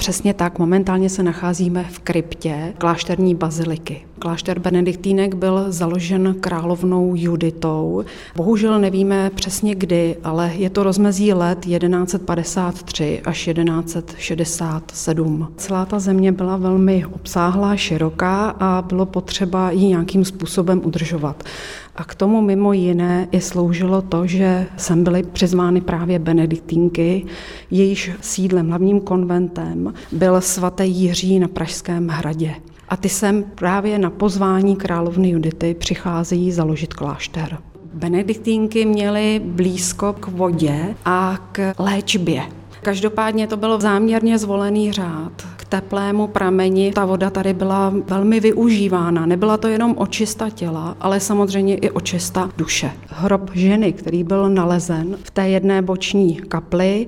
Přesně tak, momentálně se nacházíme v kryptě klášterní baziliky. Klášter benediktínek byl založen královnou Juditou. Bohužel nevíme přesně kdy, ale je to rozmezí let 1153 až 1167. Celá ta země byla velmi obsáhlá, široká a bylo potřeba ji nějakým způsobem udržovat. A k tomu mimo jiné i sloužilo to, že sem byly přizvány právě benediktínky, jejíž sídlem, hlavním konventem byl svatý Jiří na Pražském hradě. A ty sem právě na pozvání královny Judity přicházejí založit klášter. Benediktínky měly blízko k vodě a k léčbě. Každopádně to byl záměrně zvolený řád, teplému prameni. Ta voda tady byla velmi využívána. Nebyla to jenom očista těla, ale samozřejmě i očista duše. Hrob ženy, který byl nalezen v té jedné boční kapli,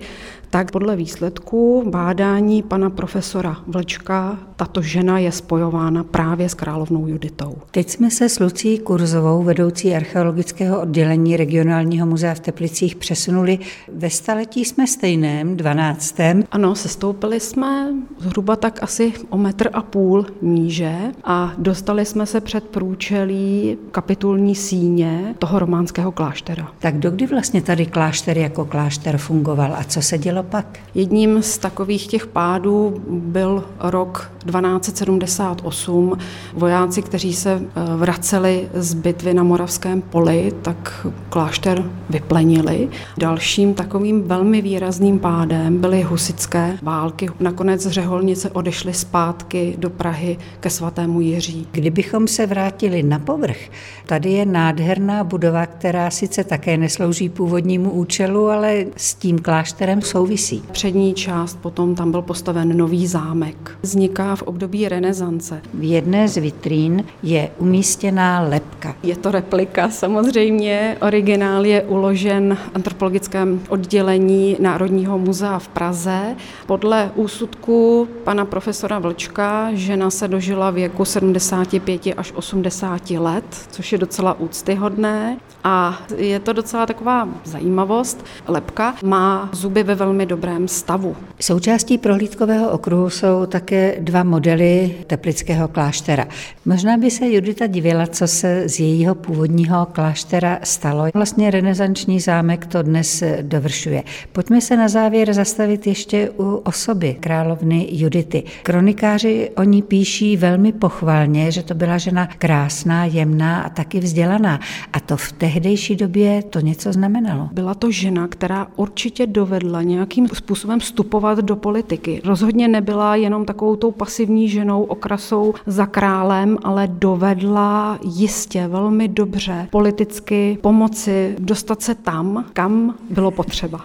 tak podle výsledků bádání pana profesora Vlčka tato žena je spojována právě s královnou Juditou. Teď jsme se s Lucí Kurzovou, vedoucí archeologického oddělení regionálního muzea v Teplicích, přesunuli. Ve staletí jsme stejném, 12. Ano, sestoupili jsme zhruba tak asi o metr a půl níže a dostali jsme se před průčelí kapitulní síně toho románského kláštera. Tak dokdy vlastně tady klášter jako klášter fungoval a co se dělo pak? Jedním z takových těch pádů byl rok 1278. Vojáci, kteří se eh, vraceli z bitvy na Moravském poli, tak klášter vyplenili. Dalším takovým velmi výrazným pádem byly husické války. Nakonec z Řeholnice odešly zpátky do Prahy ke svatému Jiří. Kdybychom se vrátili na povrch, tady je nádherná budova, která sice také neslouží původnímu účelu, ale s tím klášterem souvisí souvisí. Přední část potom tam byl postaven nový zámek. Vzniká v období renesance. V jedné z vitrín je umístěná lepka. Je to replika samozřejmě. Originál je uložen v antropologickém oddělení Národního muzea v Praze. Podle úsudku pana profesora Vlčka žena se dožila věku 75 až 80 let, což je docela úctyhodné. A je to docela taková zajímavost. Lepka má zuby ve velmi velmi dobrém stavu. Součástí prohlídkového okruhu jsou také dva modely teplického kláštera. Možná by se Judita divila, co se z jejího původního kláštera stalo. Vlastně renesanční zámek to dnes dovršuje. Pojďme se na závěr zastavit ještě u osoby královny Judity. Kronikáři o ní píší velmi pochvalně, že to byla žena krásná, jemná a taky vzdělaná. A to v tehdejší době to něco znamenalo. Byla to žena, která určitě dovedla nějak nějakým způsobem vstupovat do politiky. Rozhodně nebyla jenom takovou tou pasivní ženou okrasou za králem, ale dovedla jistě velmi dobře politicky pomoci dostat se tam, kam bylo potřeba.